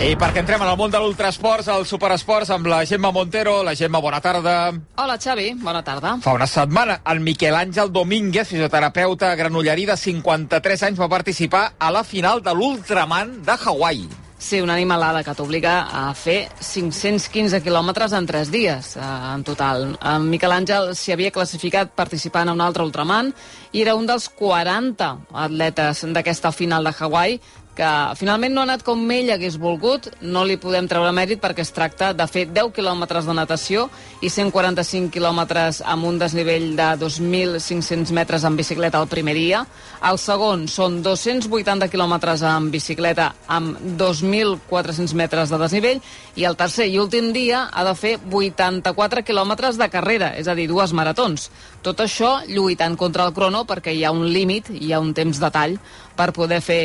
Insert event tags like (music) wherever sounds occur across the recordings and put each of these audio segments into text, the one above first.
I perquè entrem en el món de l'ultrasports, el superesports, amb la Gemma Montero. La Gemma, bona tarda. Hola, Xavi. Bona tarda. Fa una setmana, el Miquel Àngel Domínguez, fisioterapeuta granollerí de 53 anys, va participar a la final de l'Ultraman de Hawaii. Sí, una animalada que t'obliga a fer 515 quilòmetres en 3 dies, eh, en total. En Miquel Àngel s'hi havia classificat participant en un altre Ultraman i era un dels 40 atletes d'aquesta final de Hawaii que finalment no ha anat com ell hagués volgut, no li podem treure mèrit perquè es tracta de fer 10 quilòmetres de natació i 145 quilòmetres amb un desnivell de 2.500 metres en bicicleta el primer dia. El segon són 280 quilòmetres en bicicleta amb 2.400 metres de desnivell i el tercer i últim dia ha de fer 84 quilòmetres de carrera, és a dir, dues maratons. Tot això lluitant contra el crono perquè hi ha un límit, hi ha un temps de tall per poder fer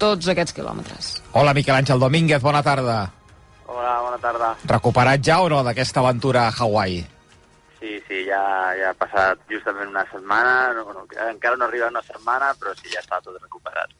tots aquests quilòmetres. Hola, Miquel Àngel Domínguez, bona tarda. Hola, bona tarda. Recuperat ja o no d'aquesta aventura a Hawaii? Sí, sí, ja, ja ha passat justament una setmana, no, no, encara no arriba una setmana, però sí, ja està tot recuperat.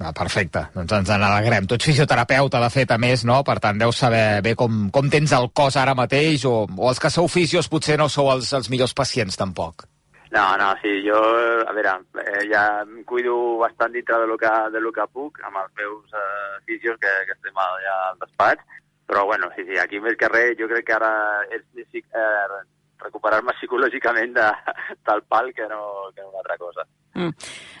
Ah, perfecte, doncs ens en alegrem. Tu ets fisioterapeuta, de fet, a més, no? Per tant, deus saber bé com, com tens el cos ara mateix, o, o els que sou fisios potser no sou els, els millors pacients, tampoc. No, no, sí, jo, a veure, eh, ja em cuido bastant dintre de lo que, de lo que puc, amb els meus eh, fisios que, que estem allà al despatx, però bueno, sí, sí, aquí més que res, jo crec que ara és eh, recuperar-me psicològicament de, del pal que no, que no una altra cosa. Mm.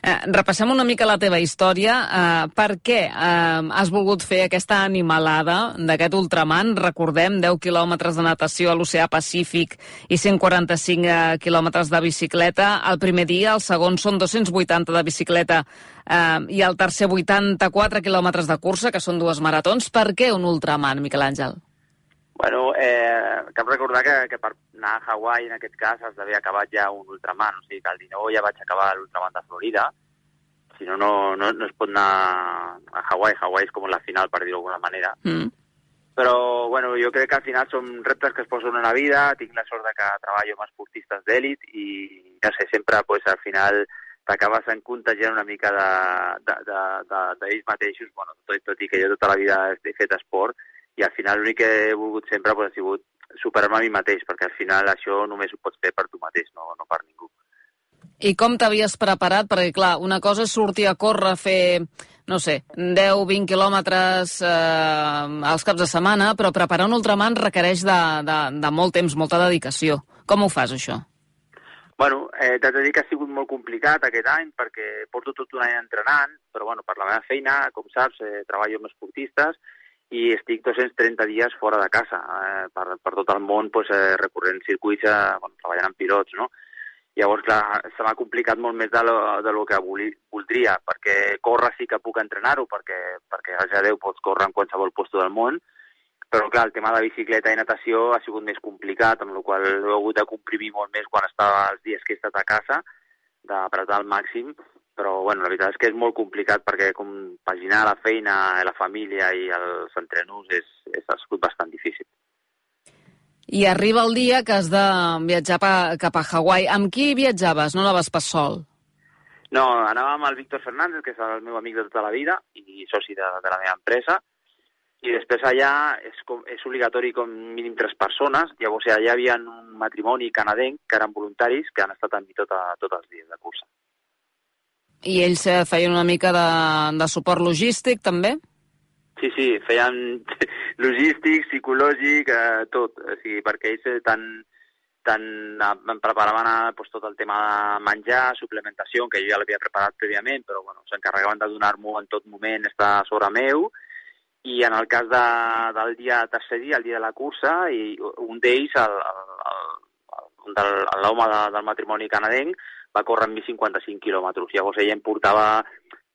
Eh, repassem una mica la teva història. Eh, per què eh, has volgut fer aquesta animalada d'aquest Ultraman? Recordem, 10 quilòmetres de natació a l'oceà Pacífic i 145 eh, quilòmetres de bicicleta. El primer dia, el segon són 280 de bicicleta eh, i el tercer 84 quilòmetres de cursa, que són dues maratons. Per què un Ultraman, Miquel Àngel? Bueno, eh, cal recordar que, que per anar a Hawaii, en aquest cas, has d'haver acabat ja un Ultraman. O sigui que el 19 ja vaig acabar l'Ultraman de Florida. Si no, no, no, no es pot anar a Hawaii. Hawaii és com la final, per dir-ho d'alguna manera. Mm. Però, bueno, jo crec que al final són reptes que es posen en la vida. Tinc la sort de que treballo amb esportistes d'èlit i, no sé, sempre, pues, al final t'acabes en contagiant una mica d'ells de, de, de, de, mateixos, bueno, tot, tot i que jo tota la vida he fet esport, i al final l'únic que he volgut sempre pues, ha sigut superar-me a mi mateix, perquè al final això només ho pots fer per tu mateix, no, no per ningú. I com t'havies preparat? Perquè, clar, una cosa és sortir a córrer, fer, no sé, 10-20 quilòmetres eh, als caps de setmana, però preparar un ultraman requereix de, de, de molt temps, molta dedicació. Com ho fas, això? Bueno, eh, t'haig de dir que ha sigut molt complicat aquest any perquè porto tot un any entrenant, però bueno, per la meva feina, com saps, eh, treballo amb esportistes i estic 230 dies fora de casa, eh, per, per tot el món, pues, eh, recorrent circuits, eh, bueno, treballant amb pilots, no? Llavors, clar, se m'ha complicat molt més de lo, de lo que voli, voldria, perquè córrer sí que puc entrenar-ho, perquè, perquè gràcies a Déu pots córrer en qualsevol lloc del món, però clar, el tema de bicicleta i natació ha sigut més complicat, amb la qual he hagut de comprimir molt més quan estava els dies que he estat a casa, d'apretar al màxim, però bueno, la veritat és que és molt complicat perquè compaginar la feina, la família i els entrenos és, és, ha sigut bastant difícil. I arriba el dia que has de viatjar pa, cap a Hawaii. Amb qui viatjaves? No anaves pas sol? No, anava amb el Víctor Fernández, que és el meu amic de tota la vida i soci de, de la meva empresa, i després allà és, com, és obligatori com mínim tres persones, llavors allà hi havia un matrimoni canadenc que eren voluntaris que han estat amb mi tot, a, tots els dies de cursa. I ells eh, feien una mica de, de suport logístic, també? Sí, sí, feien (laughs) logístic, psicològic, eh, tot. O sigui, perquè ells eh, tant, tant em preparaven a, pues, tot el tema de menjar, suplementació, que jo ja l'havia preparat prèviament, però bueno, s'encarregaven de donar-m'ho en tot moment, estar sobre meu, i en el cas de, del dia tercer dia, el dia de la cursa, i un d'ells, l'home de, del matrimoni canadenc, va córrer amb mi 55 quilòmetres. Llavors ell em portava,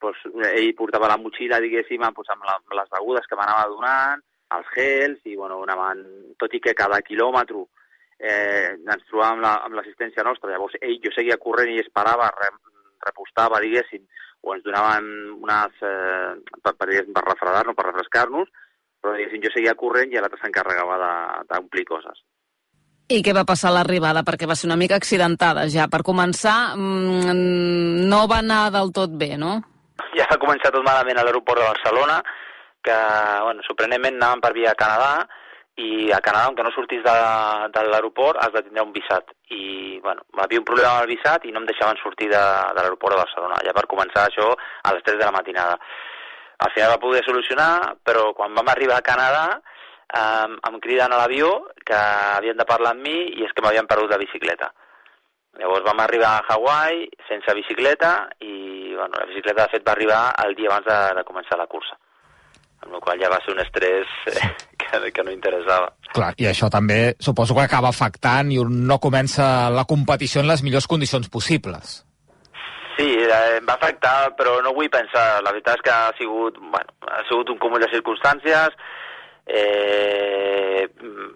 doncs, ell portava la motxilla, diguéssim, doncs, amb, la, amb les begudes que m'anava donant, els gels, i bueno, anaven, tot i que cada quilòmetre eh, ens trobàvem amb l'assistència la, nostra. Llavors ell, jo seguia corrent i esperava, re, repostava, diguéssim, o ens donaven unes, eh, per, per, per refredar-nos, per refrescar-nos, però diguéssim, jo seguia corrent i l'altre s'encarregava d'omplir coses. I què va passar a l'arribada? Perquè va ser una mica accidentada ja. Per començar, mmm, no va anar del tot bé, no? Ja va començar tot malament a l'aeroport de Barcelona, que, bueno, sorprenentment anàvem per via Canadà, i a Canadà, aunque no sortís de, de l'aeroport, has de tindre un visat. I, bueno, hi havia un problema amb el visat i no em deixaven sortir de, de l'aeroport de Barcelona. Ja per començar això a les 3 de la matinada. Al final va poder solucionar, però quan vam arribar a Canadà eh, em criden a l'avió que havien de parlar amb mi i és que m'havien perdut la bicicleta. Llavors vam arribar a Hawaii sense bicicleta i bueno, la bicicleta de fet va arribar el dia abans de, de començar la cursa amb la qual ja va ser un estrès eh, que, que no interessava. Clar, i això també suposo que acaba afectant i un no comença la competició en les millors condicions possibles. Sí, eh, em va afectar, però no vull pensar. La veritat és que ha sigut, bueno, ha sigut un cúmul de circumstàncies, eh,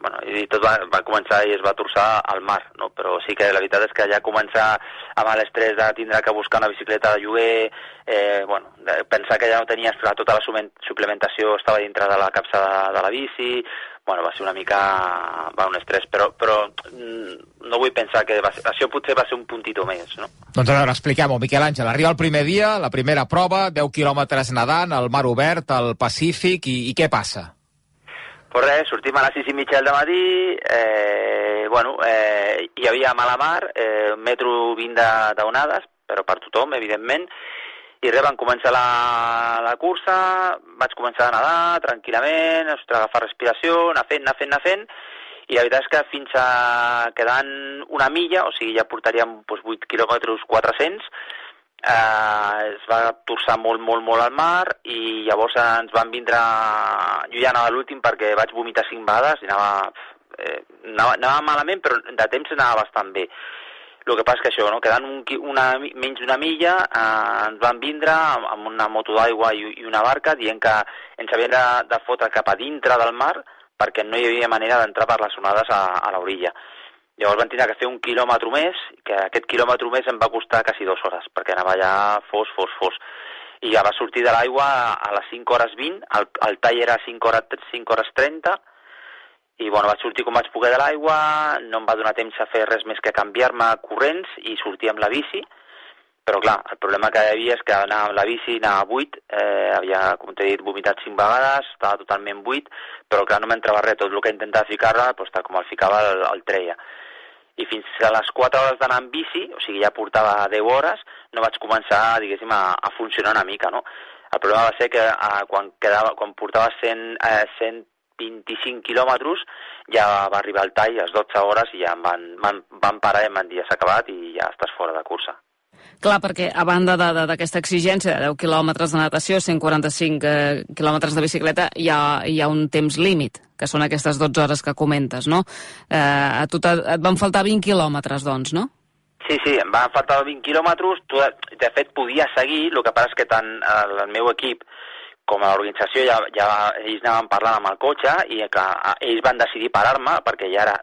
bueno, i tot va, va començar i es va torçar al mar, no? però sí que la veritat és que ja començar amb l'estrès de tindre que buscar una bicicleta de lloguer, eh, bueno, de pensar que ja no tenies tota la suplementació estava dintre de la capsa de, de la bici, bueno, va ser una mica va, un estrès, però, però mm, no vull pensar que va ser, això potser va ser un puntito més, no? Doncs a veure, expliquem-ho, Miquel Àngel. Arriba el primer dia, la primera prova, 10 quilòmetres nedant, al mar obert, al Pacífic, i, i què passa? Pues res, sortim a les 6 i mitja del matí, eh, bueno, eh, hi havia mala mar, eh, metro 20 d'onades, però per tothom, evidentment, i res, vam començar la, la cursa, vaig començar a nedar tranquil·lament, ostres, agafar respiració, anar fent, anar fent, anar fent, i la veritat és que fins a quedant una milla, o sigui, ja portaríem doncs, 8 quilòmetres 400, eh, es va torçar molt, molt, molt al mar i llavors ens van vindre... Jo ja anava l'últim perquè vaig vomitar cinc vegades i anava, eh, anava, anava malament, però de temps anava bastant bé. El que passa que això, no? quedant un, una, menys d'una milla, eh, ens van vindre amb, amb una moto d'aigua i, i una barca dient que ens havien de, de fotre cap a dintre del mar perquè no hi havia manera d'entrar per les onades a, a l'orilla. Llavors van tenir que fer un quilòmetre més, que aquest quilòmetre més em va costar quasi dues hores, perquè anava allà fos, fos, fos. I ja va sortir de l'aigua a les 5 hores 20, el, el tall era 5 hores, 5 hores 30, i bueno, vaig sortir com vaig poder de l'aigua, no em va donar temps a fer res més que canviar-me corrents i sortir amb la bici, però clar, el problema que hi havia és que anava amb la bici, anava buit, eh, havia, com t'he dit, vomitat cinc vegades, estava totalment buit, però clar, no m'entrava res, tot el que intentava ficar-la, doncs, tal com el ficava, el, el treia. I fins a les 4 hores d'anar amb bici, o sigui, ja portava 10 hores, no vaig començar, diguéssim, a, a funcionar una mica, no? El problema va ser que eh, quan, quedava, quan portava 100, eh, 100 25 quilòmetres, ja va arribar el tall a les 12 hores i ja em van, van, van parar i em van dir s'ha acabat i ja estàs fora de cursa. Clar, perquè a banda d'aquesta exigència de 10 quilòmetres de natació, 145 eh, quilòmetres de bicicleta, hi ha, hi ha un temps límit, que són aquestes 12 hores que comentes, no? Eh, a tu et van faltar 20 quilòmetres, doncs, no? Sí, sí, em van faltar 20 quilòmetres. De fet, podia seguir, el que passa és que tant el meu equip com a organització ja, ja ells anaven parlant amb el cotxe i que ells van decidir parar-me perquè ja era,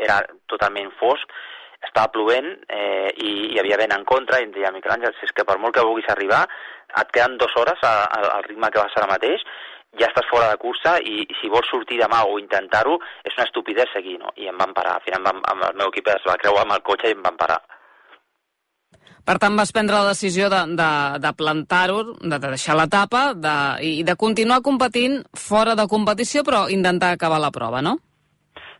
era totalment fosc, estava plovent eh, i hi havia vent en contra i em deia, Miquel Àngel, si és que per molt que vulguis arribar, et queden dues hores al ritme que vas ara mateix, ja estàs fora de cursa i, si vols sortir demà o intentar-ho, és una estupidesa seguir, no? I em van parar. Al final vam, amb el meu equip es va creuar amb el cotxe i em van parar. Per tant, vas prendre la decisió de, de, de plantar-ho, de, de deixar l'etapa de, i de continuar competint fora de competició, però intentar acabar la prova, no?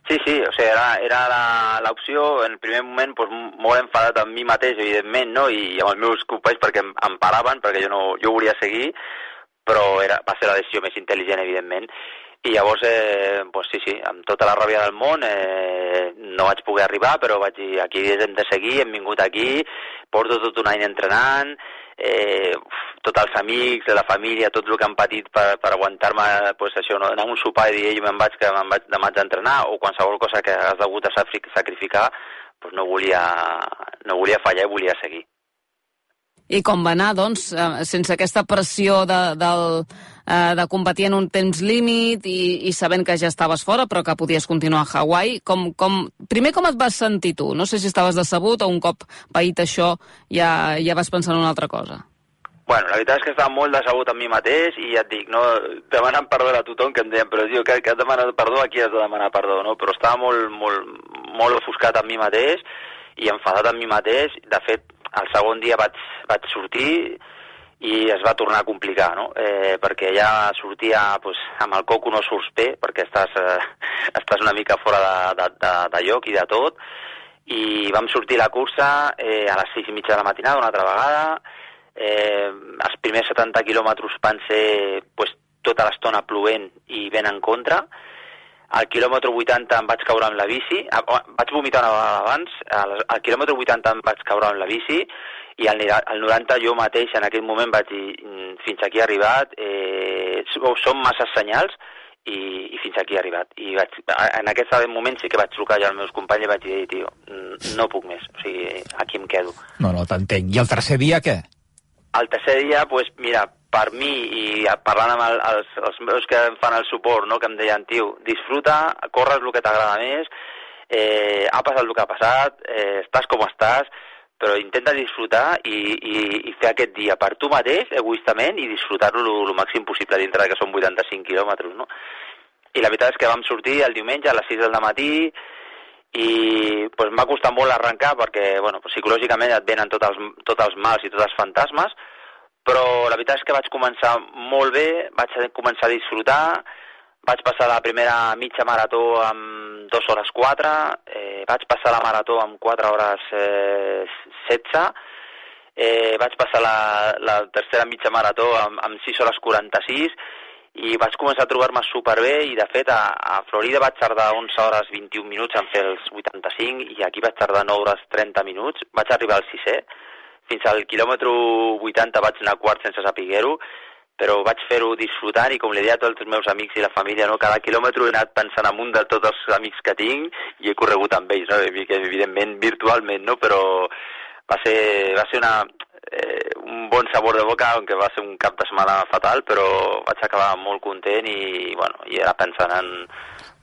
Sí, sí, o sigui, era, era l'opció, en el primer moment, pues, molt enfadat amb mi mateix, evidentment, no? i amb els meus companys perquè em, em paraven, perquè jo, no, jo volia seguir, però era, va ser la decisió més intel·ligent, evidentment. I llavors, eh, pues sí, sí, amb tota la ràbia del món, eh, no vaig poder arribar, però vaig dir, aquí hem de seguir, hem vingut aquí, porto tot un any entrenant, eh, tots els amics, la família, tot el que han patit per, per aguantar-me, pues això, no? anar a un sopar i dir, ei, me'n vaig, que me'n vaig, demà haig d'entrenar, o qualsevol cosa que has hagut de sacrificar, pues no volia, no volia fallar i volia seguir. I com va anar, doncs, eh, sense aquesta pressió de, del, eh, de competir en un temps límit i, i sabent que ja estaves fora però que podies continuar a Hawaii, com, com, primer com et vas sentir tu? No sé si estaves decebut o un cop paït això ja, ja vas pensar en una altra cosa. Bueno, la veritat és que estava molt decebut amb mi mateix i ja et dic, no, demanant perdó a tothom que em deien, però tio, que, que has demanat perdó, aquí has de demanar perdó, no? Però estava molt, molt, molt ofuscat amb mi mateix i enfadat amb mi mateix. De fet, el segon dia vaig, vaig sortir i es va tornar a complicar, no? Eh, perquè ja sortia pues, amb el coco no surts bé, perquè estàs, eh, (laughs) estàs una mica fora de, de, de, de lloc i de tot, i vam sortir la cursa eh, a les 6 i mitja de la matinada una altra vegada, eh, els primers 70 quilòmetres van ser pues, tota l'estona plovent i vent en contra, al quilòmetre 80 em vaig caure amb la bici, vaig vomitar una vegada abans, al, al quilòmetre 80 em vaig caure amb la bici, i al, al 90 jo mateix en aquell moment vaig dir mm, fins aquí he arribat, eh, són massa senyals i, i fins aquí he arribat. I vaig, en aquest moment sí que vaig trucar ja als meus companys i vaig dir, tio, no puc més, o sigui, aquí em quedo. No, no, t'entenc. I el tercer dia què? El tercer dia, pues, mira, per mi i parlant amb el, els, els meus que em fan el suport, no, que em deien, tio, disfruta, corres el que t'agrada més, eh, ha passat el que ha passat, eh, estàs com estàs, però intenta disfrutar i, i, i fer aquest dia per tu mateix, egoistament, i disfrutar-lo el màxim possible dintre que són 85 quilòmetres, no? I la veritat és que vam sortir el diumenge a les 6 del matí i pues, m'ha costat molt arrencar perquè bueno, psicològicament et venen tots els, tots els mals i tots els fantasmes, però la veritat és que vaig començar molt bé, vaig començar a disfrutar, vaig passar la primera mitja marató amb 2 hores 4, eh, vaig passar la marató amb 4 hores eh, 16, eh, vaig passar la, la tercera mitja marató amb, amb 6 hores 46 i vaig començar a trobar-me superbé i de fet a, a Florida vaig tardar 11 hores 21 minuts en fer els 85 i aquí vaig tardar 9 hores 30 minuts, vaig arribar al 6è, fins al quilòmetre 80 vaig anar quart sense saber-ho però vaig fer-ho disfrutant i com li deia a tots els meus amics i la família, no? cada quilòmetre he anat pensant amunt de tots els amics que tinc i he corregut amb ells, no? evidentment virtualment, no? però va ser, va ser una, eh, un bon sabor de boca, aunque va ser un cap de setmana fatal, però vaig acabar molt content i, bueno, i era pensant en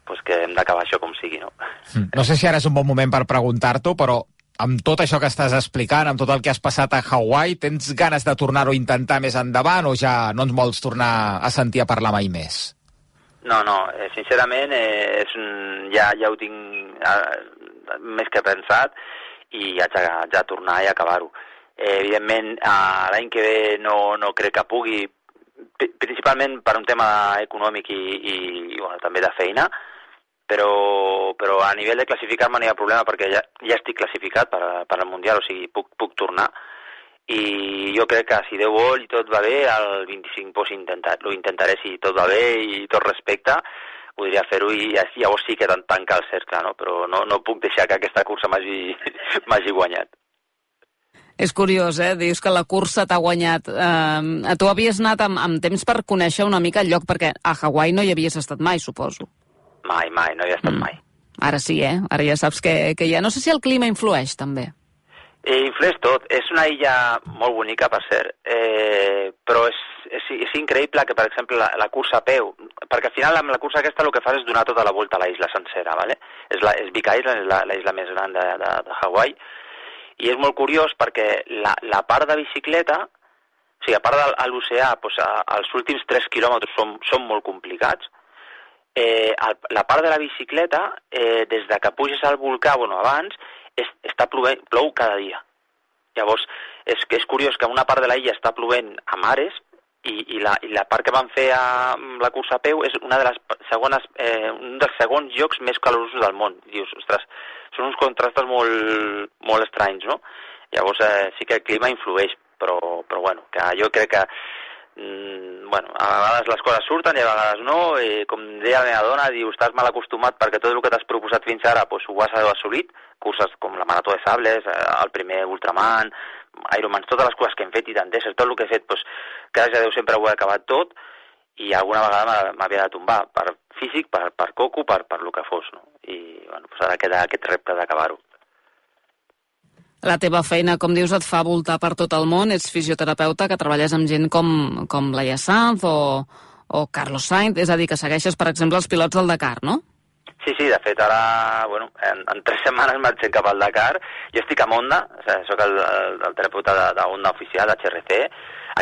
pues, que hem d'acabar això com sigui. No? Mm. no sé si ara és un bon moment per preguntar-t'ho, però amb tot això que estàs explicant, amb tot el que has passat a Hawaii, tens ganes de tornar-ho a intentar més endavant o ja no ens vols tornar a sentir a parlar mai més? No, no, eh, sincerament eh, és un, ja, ja ho tinc eh, més que pensat i haig de, haig de tornar i acabar-ho. Eh, evidentment, eh, l'any que ve no, no crec que pugui, principalment per un tema econòmic i, i bueno, també de feina, però, però a nivell de classificar-me no hi ha problema perquè ja, ja estic classificat per, per al Mundial, o sigui, puc, puc tornar. I jo crec que si Déu vol i tot va bé, el 25 pues, intentar, ho intentaré si tot va bé i tot respecte, podria fer-ho i llavors sí que tanca el cercle, no? però no, no puc deixar que aquesta cursa m'hagi (laughs) guanyat. És curiós, eh? Dius que la cursa t'ha guanyat. Eh, tu havies anat amb, amb temps per conèixer una mica el lloc, perquè a Hawaii no hi havies estat mai, suposo. Mai, mai, no hi ha estat mm. mai. Ara sí, eh? Ara ja saps que, que ha... No sé si el clima influeix, també. Eh, influeix tot. És una illa molt bonica, per cert, eh, però és, és, és increïble que, per exemple, la, la cursa a peu, perquè al final amb la cursa aquesta el que fas és donar tota la volta a la isla sencera, ¿vale? És, la, és Big Island, és la, la isla més gran de, de, de Hawaii, i és molt curiós perquè la, la part de bicicleta, o sigui, a part de l'oceà, doncs, els últims 3 quilòmetres són, són molt complicats, eh, el, la part de la bicicleta, eh, des de que puges al volcà, bueno, abans, és, està plovent, plou cada dia. Llavors, és, és curiós que una part de la illa està plovent a mares i, i, la, i la part que van fer a la cursa a peu és una de les segones, eh, un dels segons llocs més calorosos del món. Dius, ostres, són uns contrastes molt, molt estranys, no? Llavors, eh, sí que el clima influeix, però, però bueno, que jo crec que mm, bueno, a vegades les coses surten i a vegades no, i com deia la meva dona, diu, estàs mal acostumat perquè tot el que t'has proposat fins ara pues, ho has assolit, curses com la Marató de Sables, eh, el primer Ultraman, Ironman, totes les coses que hem fet i tanteses, tot el que he fet, pues, gràcies a Déu sempre ho he acabat tot, i alguna vegada m'havia de tombar, per físic, per, per coco, per, per lo que fos, no? I bueno, pues ara queda aquest repte d'acabar-ho. La teva feina, com dius, et fa voltar per tot el món. Ets fisioterapeuta que treballes amb gent com, com Laia Sanz o, o Carlos Sainz, és a dir, que segueixes, per exemple, els pilots del Dakar, no? Sí, sí, de fet, ara, bueno, en, en tres (laughs) setmanes marxem cap al Dakar. Jo estic a Honda, o sigui, soc el, el, el terapeuta de, de oficial, HRC.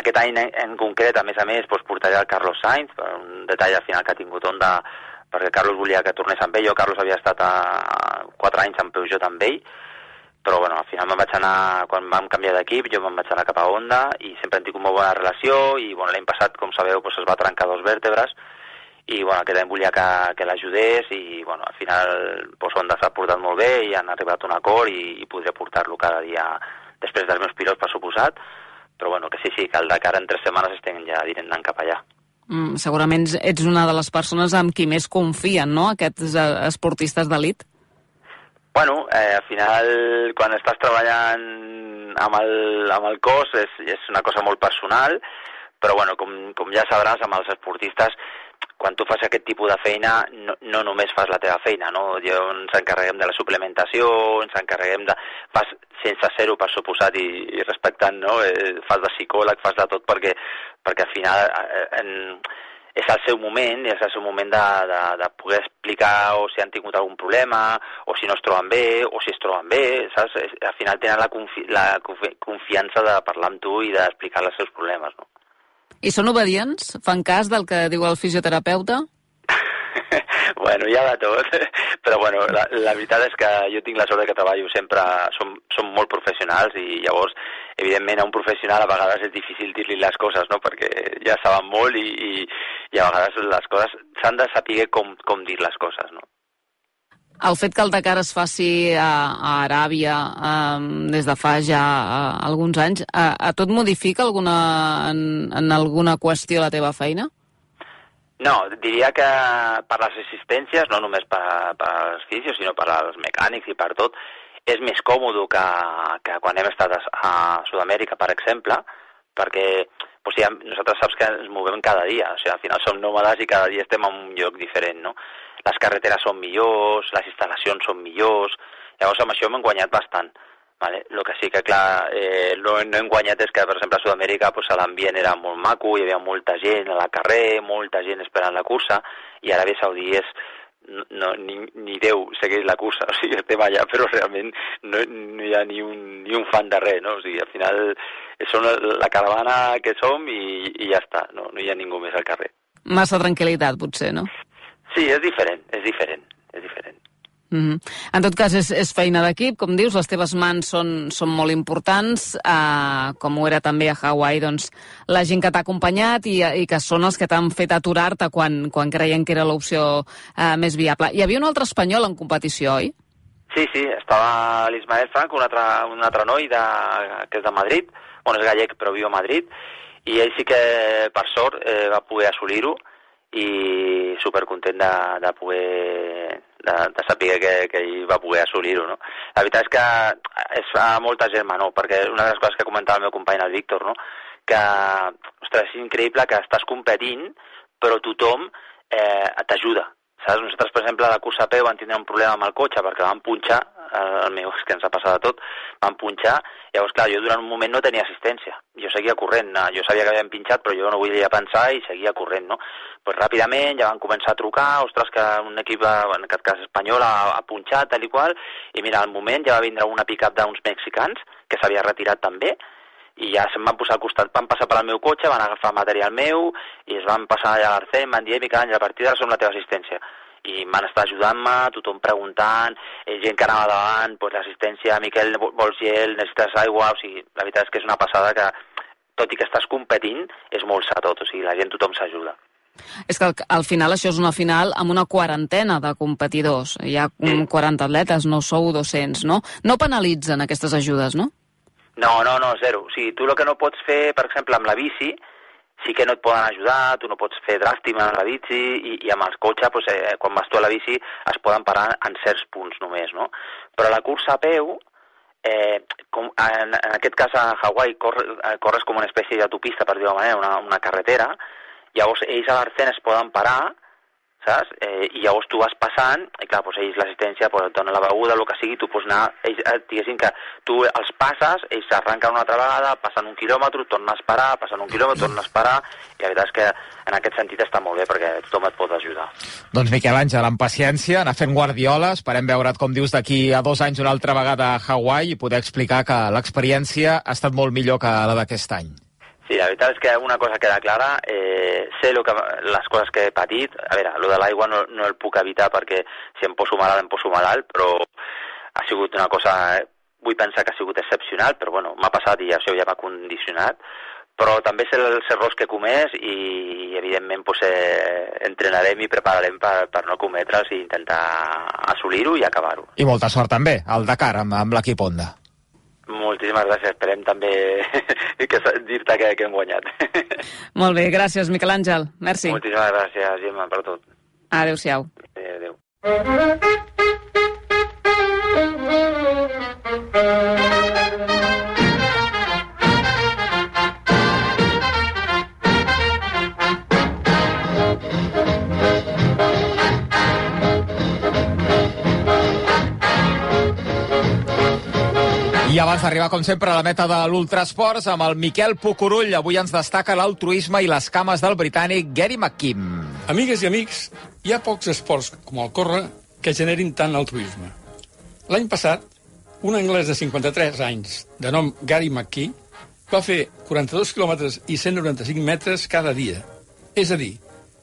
Aquest any en, en concret, a més a més, doncs, portaré el Carlos Sainz, per un detall al final que ha tingut Honda, perquè Carlos volia que tornés amb ell, jo Carlos havia estat a, a quatre anys amb Peugeot amb ell, però bueno, al final me'n vaig anar, quan vam canviar d'equip, jo me'n vaig anar cap a Honda i sempre hem tingut molt bona relació i bueno, l'any passat, com sabeu, doncs es va trencar dos vèrtebres i bueno, aquest any volia que, que l'ajudés i bueno, al final doncs, Honda s'ha portat molt bé i han arribat a un acord i, i podré portar-lo cada dia després dels meus pilots, per suposat, però bueno, que sí, sí, que el Dakar en tres setmanes estem ja anant cap allà. Mm, segurament ets una de les persones amb qui més confien, no?, aquests eh, esportistes d'elit. Bueno, eh, al final, quan estàs treballant amb el, amb el cos és, és una cosa molt personal, però bueno, com, com ja sabràs, amb els esportistes quan tu fas aquest tipus de feina no, no només fas la teva feina, no? Jo ens encarreguem de la suplementació, ens encarreguem de... Fas sense ser-ho, per suposat, i, i respectant, no? Eh, fas de psicòleg, fas de tot perquè, perquè al final eh, en, és el seu moment, és el seu moment de, de, de poder explicar o si han tingut algun problema, o si no es troben bé, o si es troben bé, saps? Al final tenen la, confi la confiança de parlar amb tu i d'explicar els seus problemes, no? I són obedients? Fan cas del que diu el fisioterapeuta? (laughs) bueno, hi ha de tot, (laughs) però bueno, la, la veritat és que jo tinc la sort que treballo sempre, som, som molt professionals i llavors, evidentment, a un professional a vegades és difícil dir-li les coses, no?, perquè ja saben molt i, i, i a vegades les coses s'han de saber com, com dir les coses, no? El fet que el Dakar es faci a, a Aràbia um, des de fa ja uh, alguns anys, a, a tot modifica alguna, en, en alguna qüestió la teva feina? No, diria que per les assistències, no només per, per als fisios, sinó per als mecànics i per tot, és més còmode que, que quan hem estat a, a Sud-amèrica, per exemple, perquè o sigui, nosaltres saps que ens movem cada dia, o sigui, al final som nòmades i cada dia estem en un lloc diferent, no? Les carreteres són millors, les instal·lacions són millors, llavors amb això hem guanyat bastant. Vale? El que sí que, clar, eh, no, hem guanyat és que, per exemple, a Sud-amèrica pues, l'ambient era molt maco, hi havia molta gent al carrer, molta gent esperant la cursa, i Aràbia Saudí és, no, ni, ni Déu segueix la cursa, (laughs) o sigui, estem allà, però realment no, no hi ha ni un, ni un fan de res, no? O sigui, al final són la caravana que som i, i ja està, no, no hi ha ningú més al carrer. Massa tranquil·litat, potser, no? Sí, és diferent, és diferent, és diferent. Mm -hmm. En tot cas, és, és feina d'equip, com dius, les teves mans són, són molt importants, uh, com ho era també a Hawaii, doncs, la gent que t'ha acompanyat i, i que són els que t'han fet aturar-te quan, quan creien que era l'opció uh, més viable. Hi havia un altre espanyol en competició, oi? Sí, sí, estava l'Ismael Frank, un altre, un altre noi de, que és de Madrid, bueno, és gallec però viu a Madrid, i ell sí que, per sort, eh, va poder assolir-ho, i supercontent de, de poder de, de saber que, que ell va poder assolir-ho, no? La veritat és que es fa molta germa, no? Perquè una de les coses que comentava el meu company, el Víctor, no? Que, ostres, és increïble que estàs competint, però tothom eh, t'ajuda, saps? Nosaltres, per exemple, a la cursa a peu vam tindre un problema amb el cotxe perquè vam punxar el meu, és que ens ha passat de tot, van punxar, llavors, clar, jo durant un moment no tenia assistència, jo seguia corrent, jo sabia que havien pinxat, però jo no volia pensar i seguia corrent, no? Pues ràpidament ja van començar a trucar, ostres, que un equip, en aquest cas espanyol, ha, ha punxat, tal i qual, i mira, al moment ja va vindre una pick-up d'uns mexicans, que s'havia retirat també, i ja se'm van posar al costat, van passar per al meu cotxe, van agafar material meu i es van passar allà a l'Arcem, van dir, Miquel Àngel, a partir d'ara som la teva assistència i m'han estat ajudant-me, tothom preguntant, eh, gent que anava davant, pues, l'assistència, Miquel, vols gel, necessites aigua, o sigui, la veritat és que és una passada que, tot i que estàs competint, és molt sa tot, o sigui, la gent, tothom s'ajuda. És que al, al final això és una final amb una quarantena de competidors. Hi ha sí. 40 atletes, no sou 200, no? No penalitzen aquestes ajudes, no? No, no, no, zero. O sigui, tu el que no pots fer, per exemple, amb la bici, sí que no et poden ajudar, tu no pots fer dràstic amb la bici i, i amb els cotxes, doncs, eh, quan vas tu a la bici, es poden parar en certs punts només, no? Però la cursa a peu, eh, com, en, en aquest cas a Hawaii corre, eh, corres com una espècie d'autopista, per dir-ho manera, una, una carretera, llavors ells a l'Arcen es poden parar saps? Eh, I llavors tu vas passant, i clar, doncs ells l'assistència doncs, et dona la beguda, el que sigui, tu pots anar, ells, eh, diguéssim que tu els passes, ells s'arrenquen una altra vegada, passen un quilòmetre, tornen a esperar, passen un quilòmetre, tornen a esperar, i la veritat és que en aquest sentit està molt bé perquè tothom et pot ajudar. Doncs Miquel Àngel, amb paciència, anar fent guardiola, esperem veure't, com dius, d'aquí a dos anys una altra vegada a Hawaii i poder explicar que l'experiència ha estat molt millor que la d'aquest any. Sí, la veritat és que una cosa queda clara, eh, sé lo que, les coses que he patit, a veure, lo de l'aigua no, no el puc evitar perquè si em poso malalt, em poso malalt, però ha sigut una cosa vull pensar que ha sigut excepcional, però bueno, m'ha passat i això ja m'ha condicionat, però també sé els errors que he comès i evidentment pues, eh, entrenarem i prepararem per, per no cometre'ls i intentar assolir-ho i acabar-ho. I molta sort també, al Dakar, amb, amb l'equip Honda. Moltíssimes gràcies, esperem també (laughs) que dir-te que, que hem guanyat. (laughs) Molt bé, gràcies, Miquel Àngel. Merci. Moltíssimes gràcies, Gemma, per tot. Adéu-siau. Adéu. I abans d'arribar, com sempre, a la meta de l'Ultrasports, amb el Miquel Pucurull, avui ens destaca l'altruisme i les cames del britànic Gary McKim. Amigues i amics, hi ha pocs esports com el córrer que generin tant altruisme. L'any passat, un anglès de 53 anys, de nom Gary McKee, va fer 42 quilòmetres i 195 metres cada dia. És a dir,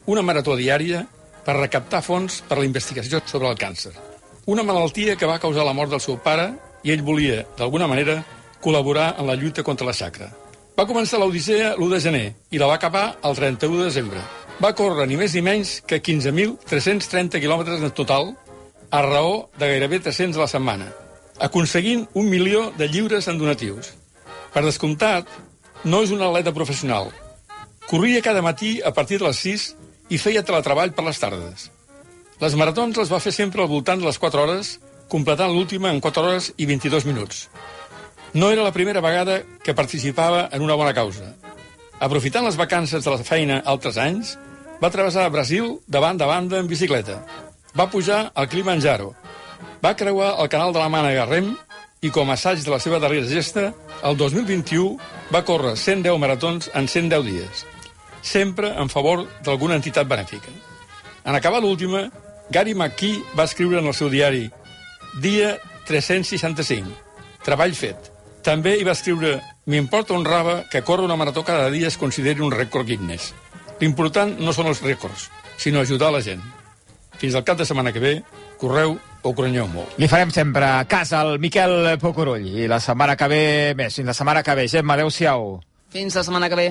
una marató diària per recaptar fons per la investigació sobre el càncer. Una malaltia que va causar la mort del seu pare i ell volia, d'alguna manera, col·laborar en la lluita contra la xacra. Va començar l'Odissea l'1 de gener i la va acabar el 31 de desembre. Va córrer ni més ni menys que 15.330 quilòmetres en total, a raó de gairebé 300 a la setmana, aconseguint un milió de lliures en donatius. Per descomptat, no és un atleta professional. Corria cada matí a partir de les 6 i feia teletreball per les tardes. Les maratons les va fer sempre al voltant de les 4 hores completant l'última en 4 hores i 22 minuts. No era la primera vegada que participava en una bona causa. Aprofitant les vacances de la feina altres anys, va travessar Brasil de banda a banda en bicicleta. Va pujar al Kilimanjaro. Va creuar el canal de la Mànega Rem i com a assaig de la seva darrera gesta, el 2021 va córrer 110 maratons en 110 dies, sempre en favor d'alguna entitat benèfica. En acabar l'última, Gary McKee va escriure en el seu diari Dia 365. Treball fet. També hi va escriure M'importa un raba que córrer una marató cada dia es consideri un rècord Guinness. L'important no són els rècords, sinó ajudar la gent. Fins al cap de setmana que ve, correu o correnyeu molt. Li farem sempre cas al Miquel Pucurull i la setmana que ve més. Fins la setmana que ve. Gemma, adeu-siau. Fins la setmana que ve.